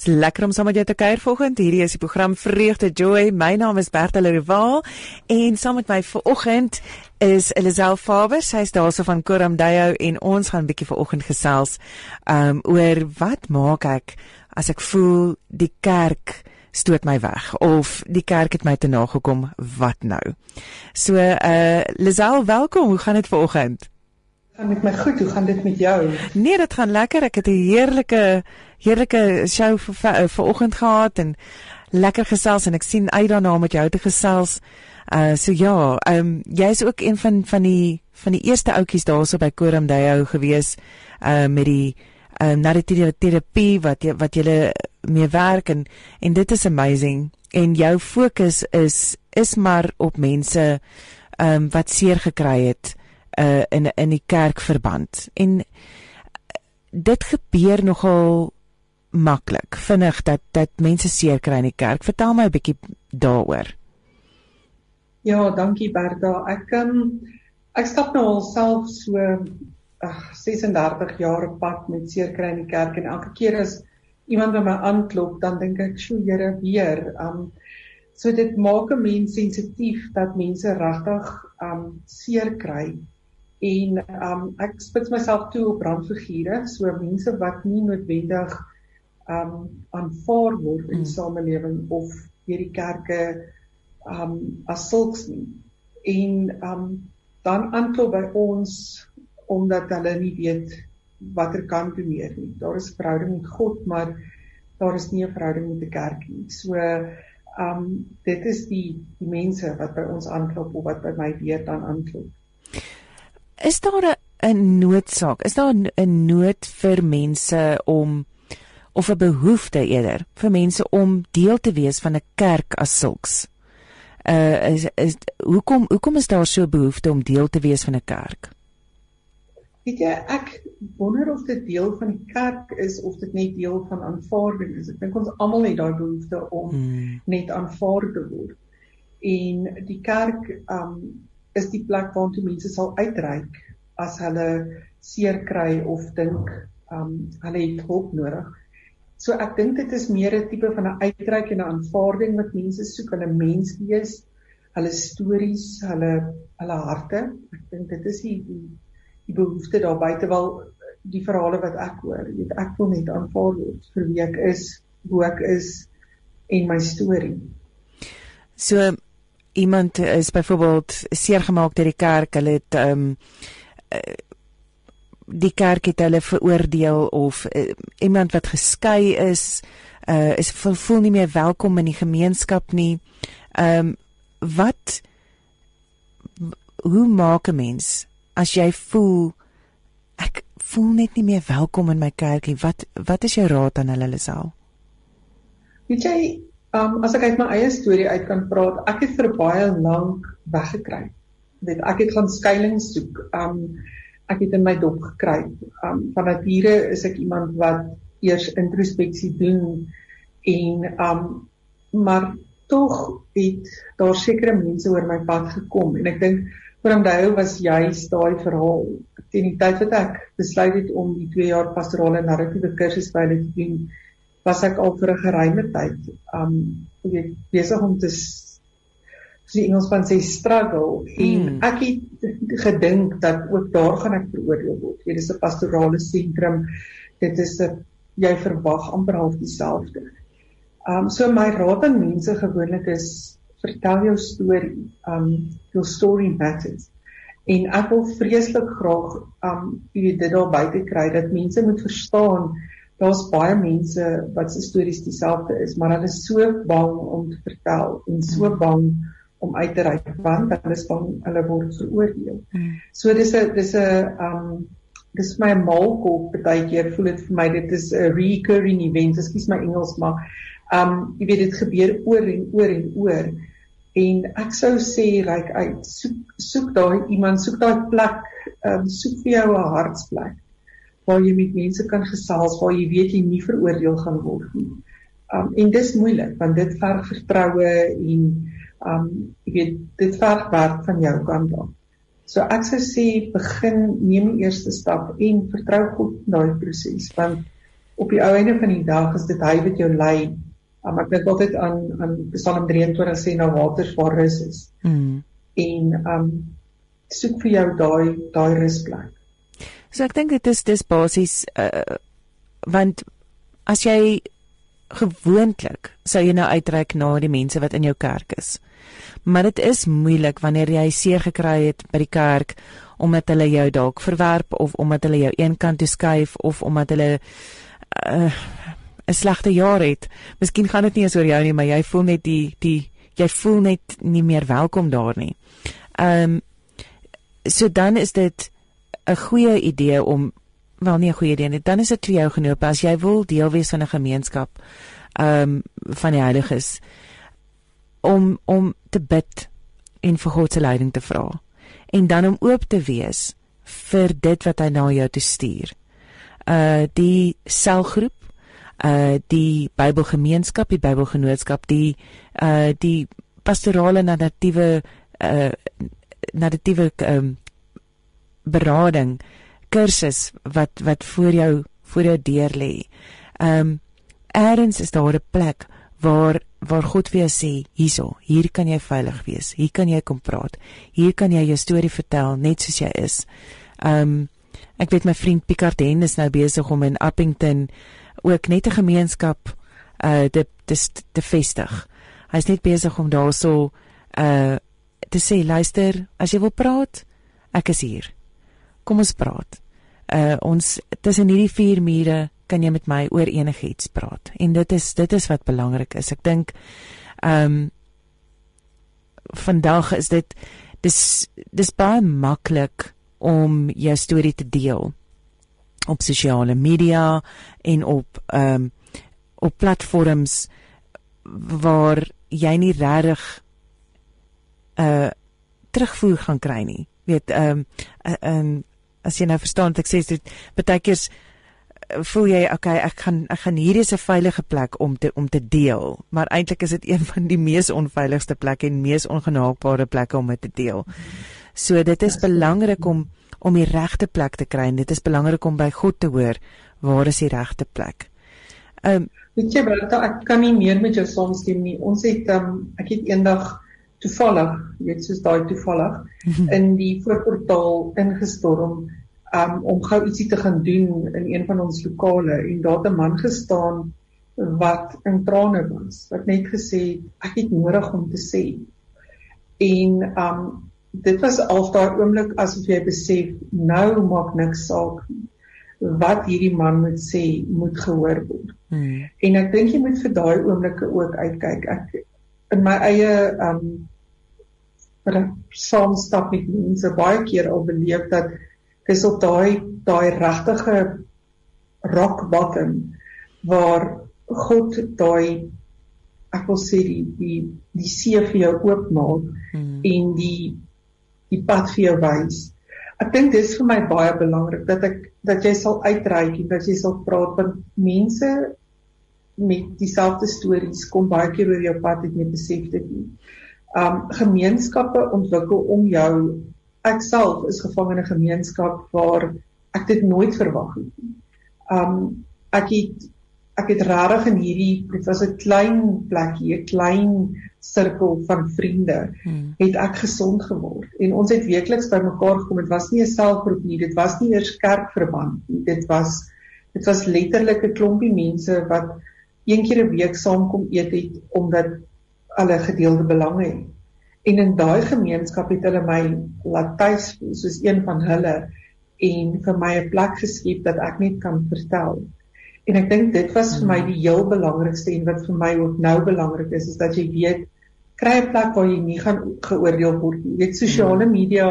Dit's lekker om saam met jou te kuier vanoggend. Hierdie is die program Vreugde Joy. My naam is Bertha Leroux en saam met my vanoggend is Elisel Faber. Sy's daarso van Koramdayo en ons gaan 'n bietjie vanoggend gesels um oor wat maak ek as ek voel die kerk stoot my weg of die kerk het my te nagekom, wat nou? So uh Lisel, welkom. Hoe gaan dit vanoggend? Gaan met my goed. Hoe gaan dit met jou? Nee, dit gaan lekker. Ek het 'n heerlike heerlike show vir vanoggend gehad en lekker gesels en ek sien uit daarna om met jou te gesels. Uh so ja, ehm um, jy's ook een van van die van die eerste ouetjies daarso by Koram Dayo gewees uh met die ehm uh, narratiewe terapie wat jy wat jy mee werk en en dit is amazing en jou fokus is is maar op mense ehm um, wat seer gekry het uh in in die kerkverband en dit gebeur nogal maklik vinnig dat dat mense seer kry in die kerk. Vertel my 'n bietjie daaroor. Ja, dankie Bertha. Ek um, ek stap nou alself so ag 36 jaar op pad met seer kry in die kerk en elke keer as iemand by my aanklop, dan dink ek, "Sjoe, Here, weer." Um so dit maak 'n mens sensitief dat mense regtig um seer kry. En um ek spits myself toe op brandfigure, so mense wat nie noodwendig um aanvaar word in die mm. samelewing of deur die kerke um as sulks nie. En um dan aanklop by ons omdat hulle nie weet watter kant toe meer nie. Daar is verhouding met God, maar daar is nie 'n verhouding met die kerk nie. So um dit is die die mense wat by ons aanklop of wat by my weer dan aanklop. Is daar 'n noodsaak? Is daar 'n nood vir mense om of 'n behoefte eerder vir mense om deel te wees van 'n kerk as sulks. Uh is is hoekom hoekom is daar so 'n behoefte om deel te wees van 'n kerk? Weet jy, ek wonder of dit deel van die kerk is of dit net deel van aanvaarding is. Ek dink ons almal het daai behoefte om hmm. net aanvaar te word. En die kerk um is die plek waartoe mense sal uitreik as hulle seer kry of dink um hulle het hulp nodig. So ek dink dit is meer 'n tipe van 'n uitreik en 'n aanvaarding wat mense soek, hulle menswees, hulle stories, hulle hulle harte. Ek dink dit is die die, die behoefte daar buite wel die verhale wat ek hoor. Jy weet ek wil net aanvaar word vir wie ek is, hoe ek is en my storie. So iemand is byvoorbeeld seer gemaak deur die kerk, hulle het ehm um, die kerk het hulle veroordeel of uh, iemand wat geskei is uh is voel nie meer welkom in die gemeenskap nie. Ehm um, wat hoe maak 'n mens as jy voel ek voel net nie meer welkom in my kerkie. Wat wat is jou raad aan hulle Lisel? Weet jy, um, as ek uit my eie storie uit kan praat, ek het vir baie lank weggekry. Weet ek het gaan skuilings soek. Um ek het in my dop gekry. Um van nature is ek iemand wat eers introspeksie doen en um maar tog het daar sekere mense oor my pad gekom en ek dink Bramdale was juist daai verhaal teen die tyd wat ek besluit het om die 2 jaar pastorale narratiewe kursus by hulle te doen was ek al vir 'n geruime tyd um weet besig om te soos die Engelsman sê struggle en hmm. ek het gedink dat ook daar gaan ek veroordeel word. Dit is 'n pastorale sentrum. Dit is 'n jy verwag amper half dieselfde. Um so my raad aan mense gewoonlik is vertel jou storie. Um your story matters. En ek wil vreeslik graag um jy dit daar buite kry dat mense moet verstaan daar's baie mense wat se stories dieselfde is, maar hulle is so bang om te vertel en so hmm. bang om uit te reik want hulle is bang hulle word veroordeel. Hmm. So dis 'n dis 'n um dis my maalkop baie keer voel dit vir my dit is 'n recurring event. Ekskuus my Engels maar um jy weet dit gebeur oor en oor en oor en ek sou sê reik uit soek soek daai iemand soek daai plek um soek vir jou 'n hartsplek waar jy met mense kan gesels waar jy weet jy nie veroordeel gaan word nie. Um en dis moeilik want dit verg vertroue en um jy weet dit verg werk van jou kant af. So ek sou sê begin neem die eerste stap en vertrou God in daai proses want op die ou einde van die dag is dit hy wat jou lei. Um, ek dink altyd aan aan Psalm 23 sê nou waters waar rus is. Mm. En um soek vir jou daai daai rusplek. So ek dink dit is dis basies uh, want as jy gewoonlik sou jy nou uitreik na die mense wat in jou kerk is. Maar dit is moeilik wanneer jy seer gekry het by die kerk omdat hulle jou dalk verwerp of omdat hulle jou eenkant toe skuif of omdat hulle uh, 'n slegte jaar het. Miskien gaan dit nie eens oor jou nie, maar jy voel net die die jy voel net nie meer welkom daar nie. Ehm um, so dan is dit 'n goeie idee om wel nie 'n goeie idee nie. Dan is dit vir jou genoop as jy wil deel wees van 'n gemeenskap ehm um, van die heiliges om om te bid en vir God se leiding te vra en dan om oop te wees vir dit wat hy na jou toe stuur. Uh die selgroep, uh die Bybelgemeenskap, die Bybelgenootskap, die uh die pastorale narratiewe uh narratiewe um, berading kursus wat wat voor jou voor jou deur lê. Um eers is daar 'n plek waar waar God vir jou sê, hierso, hier kan jy veilig wees. Hier kan jy kom praat. Hier kan jy jou storie vertel net soos jy is. Um ek weet my vriend Picardien is nou besig om in Appington ook net 'n gemeenskap uh te te, te vestig. Hy's net besig om daarso uh te sê, luister, as jy wil praat, ek is hier. Kom ons praat. Uh ons tussen hierdie vier mure kan jy met my oor enigiets praat. En dit is dit is wat belangrik is. Ek dink ehm um, vandag is dit dis dis baie maklik om jou storie te deel op sosiale media en op ehm um, op platforms waar jy nie regtig 'n uh, eh, terugvoer gaan kry nie. Weet ehm um, ehm um, as jy nou verstaan wat ek sê, dit baie keer voel jy okay ek gaan ek gaan hierdie is 'n veilige plek om te om te deel maar eintlik is dit een van die mees onveiligste plekke en mees ongenaakbare plekke om dit te deel. So dit is belangrik om om die regte plek te kry en dit is belangrik om by God te hoor waar is die regte plek. Ehm um, weet jy Bertha ek kan nie meer met jou saamstem nie. Ons het ehm um, ek het eendag toevallig, weet soos daai toevallig in die voorportaal ingestorm um, om gou ietsie te gaan doen in een van ons lokale. En daar 'n man gestaan wat in trane was wat net gesê het ek het nodig om te sê. En um dit was al daai oomblik asof jy besef nou maak niks saak wat hierdie man moet sê moet gehoor word. Hmm. en ek dink jy moet vir daai oomblikke ook uitkyk. Ek in my eie um saamstap met mense baie keer al beleef dat dis op daai daai regtige rock bottom waar God daai ek wil sê die die die see vir jou oopmaak hmm. en die die pad vir jou wys. Ek dink dis vir my baie belangrik dat ek dat jy sal uitreik en dat jy sal praat want mense met dieselfde stories kom baie keer oor jou pad en jy besef dit nie. Um gemeenskappe ontwikkel om jou ek self is gevang in 'n gemeenskap waar ek dit nooit verwag het nie. Um ek het ek het rarig in hierdie dit was 'n klein plekjie, 'n klein sirkel van vriende hmm. het ek gesond geword en ons het weekliks bymekaar gekom. Dit was nie 'n selgroep nie, dit was nie eers kerkverband nie. Dit was dit was letterlik 'n klompie mense wat een keer 'n week saamkom eet het omdat hulle gedeelde belange het. En in daai gemeenskap het hulle my laat tuis voel soos een van hulle en vir my 'n plek geskep dat ek net kan vertel. En ek dink dit was vir my die heel belangrikste en wat vir my ook nou belangrik is is dat jy weet kry 'n plek waar jy nie gaan geoordeel word nie. Jy weet sosiale hmm. media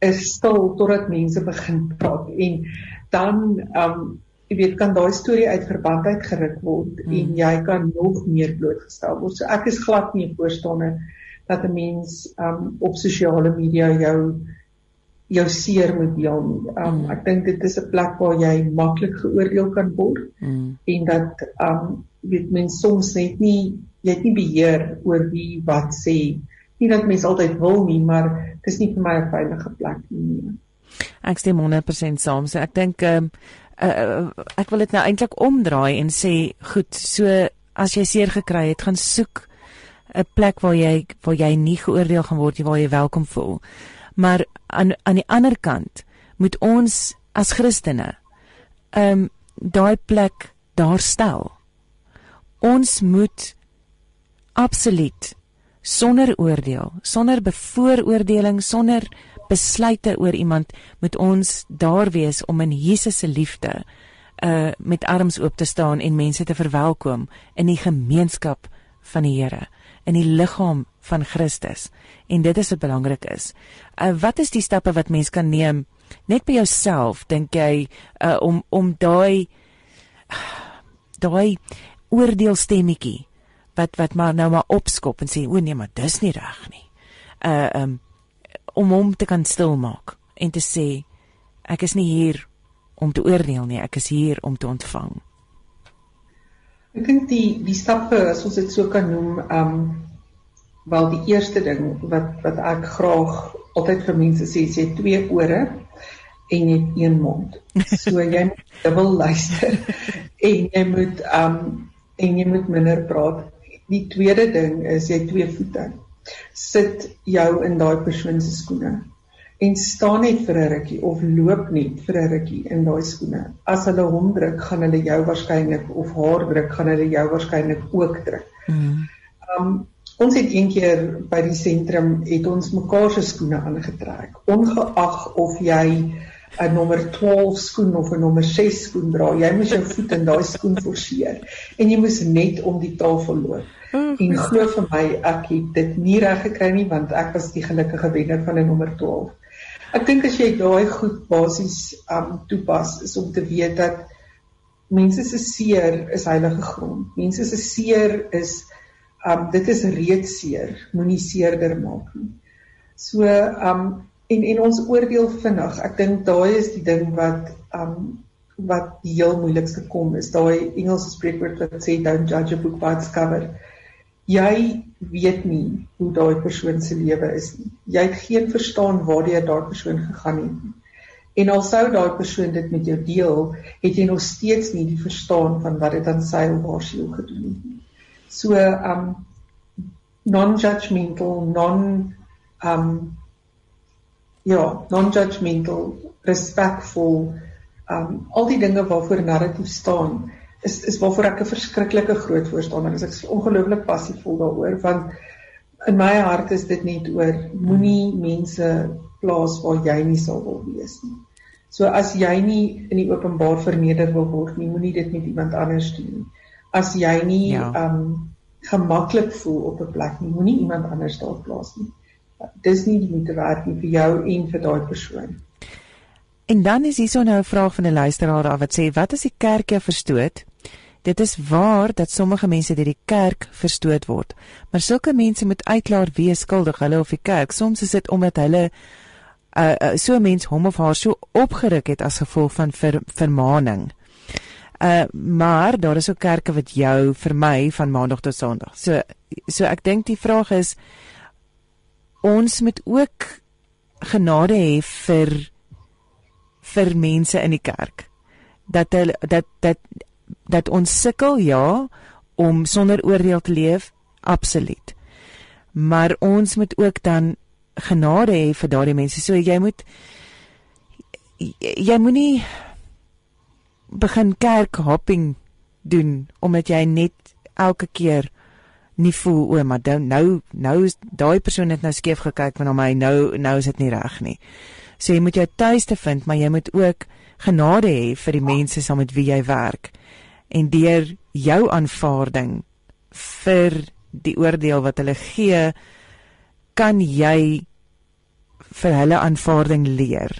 is stil totdat mense begin praat en dan um jy weet kan daai storie uit verband uit geruk word hmm. en jy kan nog meer blootgestel word. So ek is glad nie voorstander dat 'n mens um op sosiale media jou jou seer moet deel nie. Um mm. ek dink dit is 'n plek waar jy maklik geoordeel kan word mm. en dat um weet mens soms net nie jy het nie beheer oor wie wat sê. Nie dat mens altyd wil nie, maar dis nie vir my 'n veilige plek nie. Ek stem 100% saam. So ek dink ehm um, uh, ek wil dit nou eintlik omdraai en sê goed, so as jy seer gekry het, gaan soek 'n plek waar jy waar jy nie geoordeel gaan word nie, waar jy welkom voel. Maar aan aan die ander kant moet ons as Christene ehm um, daai plek daar stel. Ons moet absoluut sonder oordeel, sonder bevooroordeling, sonder besluite oor iemand moet ons daar wees om in Jesus se liefde uh met arms oop te staan en mense te verwelkom in die gemeenskap van die Here, in die liggaam van Christus. En dit is wat belangrik is. Uh wat is die stappe wat mens kan neem net by jouself dink jy uh om om daai daai oordeelstemmetjie wat wat maar nou maar opskop en sê o nee maar dis nie reg nie. Uh um om hom te kan stilmaak en te sê ek is nie hier om te oordeel nie, ek is hier om te ontvang. Ek dink die die stappe as ons dit so kan noem, um wel die eerste ding wat wat ek graag altyd vir mense sê, sê twee ore en jy het een mond. So jy moet dubbel luister en jy moet um en jy moet minder praat Die tweede ding is jy twee voete. Sit jou in daai persoon se skoene en staan net vir 'n rukkie of loop net vir 'n rukkie in daai skoene. As hulle hom druk, gaan hulle jou waarskynlik of haar druk, gaan hulle jou waarskynlik ook druk. Mm. Um ons het eendag by die sentrum het ons mekaar se skoene aangetrek. Ongeag of jy 'n nommer 12 skoen of 'n nommer 6 skoen dra, jy moet jou voet in daai skoen forceer en jy moet net om die tafel loop. Oh, en glo vir my, ek het dit nie reg gekry nie want ek was die gelukkige wenner van 'n nommer 12. Ek dink as jy daai goed basies um toepas is om te weet dat mense se seer is heilige grond. Mense se seer is um dit is reeds seer, moenie seerder maak nie. So um en en ons oordeel vinnig. Ek dink daai is die ding wat um wat die heel moeilikste kom is daai Engelse spreekwoord wat sê don't judge a book by its cover. Jy weet nie hoe daai persoon se lewe is nie. Jy het geen verstaan waardeur daai persoon gegaan het nie. En al sou daai persoon dit met jou deel, het jy nog steeds nie die verstaan van wat dit aan sy of haar siel gedoen het nie. So um non-judgmental, non um ja, non-judgmental, respectful, um al die dinge waarvoor narratief staan is is waarvoor ek 'n verskriklike groot voorstander is. Ek is ongelooflik passievol daaroor want in my hart is dit net oor moenie mense plaas waar jy nie sal wil wees nie. So as jy nie in die openbaar verneder wil word nie, moenie dit met iemand anders doen nie. As jy nie ja. um gemaklik voel op 'n plek nie, moenie iemand anders daar plaas nie dis nie die moeite werd nie vir jou en vir daai persoon. En dan is hierso nou 'n vraag van 'n luisteraar daar wat sê wat as die kerk jou verstoot? Dit is waar dat sommige mense deur die kerk verstoot word, maar sulke mense moet uitklaar wie skuldig, hulle of die kerk. Soms is dit omdat hulle uh, uh so 'n mens hom of haar so opgeruk het as gevolg van ver, vermaaning. Uh maar daar is ook kerke wat jou vermy van maandag tot sonderdag. So so ek dink die vraag is ons moet ook genade hê vir vir mense in die kerk. Dat hulle dat dat dat ons sukkel ja om sonder oordeel te leef absoluut. Maar ons moet ook dan genade hê vir daardie mense. So jy moet jy moenie begin kerk hopping doen omdat jy net elke keer nie voel o, maar nou nou is daai persoon het nou skeef gekyk van my nou nou is dit nie reg nie. So jy moet jou tuiste vind, maar jy moet ook genade hê vir die mense saam met wie jy werk. En deur jou aanvaarding vir die oordeel wat hulle gee, kan jy vir hulle aanvaarding leer.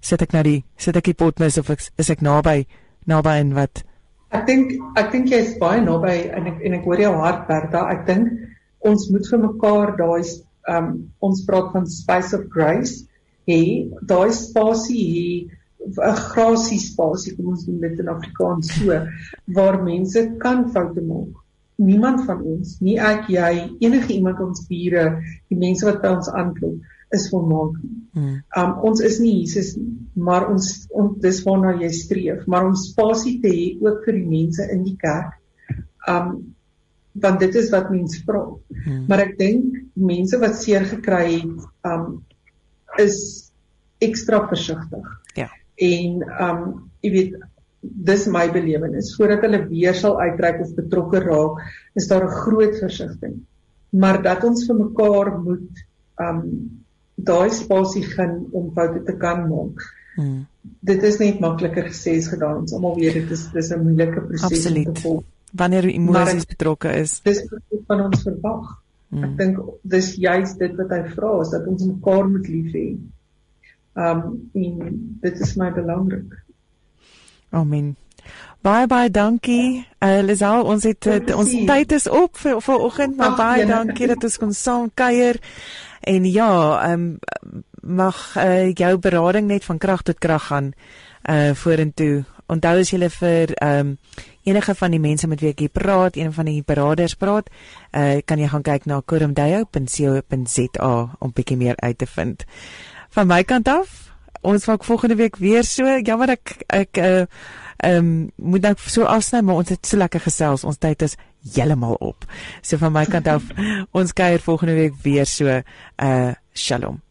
Sit ek nou die sit ek die potmis of ek, is ek naby naby en wat Ek dink ek dink jy's baie naby en ek en ek hoor jou hart Bertha. Ek dink ons moet vir mekaar daai um ons praat van space of grace hê, daai spasie hê 'n grasie spasie kom ons noem dit in Afrikaans so waar mense kan foute maak. Niemand van ons, nie ek, jy, enige iemand ons bure, die mense wat by ons aanklop, is volmaak nie. Hmm. Um ons is nie Jesus nie, maar ons ons dis waarna jy streef, maar om spasie te hê ook vir die mense in die kerk. Um want dit is wat mense vra. Hmm. Maar ek dink mense wat seer gekry het, um is ekstra versigtig. Ja. En um jy weet dis my belewenis voordat hulle weer sal uitreik of betrokke raak, is daar 'n groot versigtiging. Maar dat ons vir mekaar moet um daai spasie gaan om foute te kan maak. Hmm. Dit is net makliker gesê as gedaan. Ons almal weet dit is dis 'n moeilike proses om te volg. Wanneer emosies betrokke is. Dis wat van ons verwag. Hmm. Ek dink dis juist dit wat hy vra is dat ons mekaar moet lief hê. Um en dit is my belangrik. Amen. Baie baie dankie. Uh, Lisel, ons het uh, ons tyd is op vir vanoggend, maar baie dankie dat ons kon saam kuier. En ja, ehm um, mag uh, jou berading net van krag tot krag gaan uh vorentoe. Onthou as jy vir ehm um, enige van die mense met wie ek hier praat, een van die beraders praat, uh kan jy gaan kyk na kurumdayo.co.za om bietjie meer uit te vind. Van my kant af ons maak volgende week weer so. Jammer ek ek uh ehm um, moet nou so afsny, maar ons het so lekker gesels. Ons tyd is heeltemal op. So van my kant af, ons kuier volgende week weer so. Uh Shalom.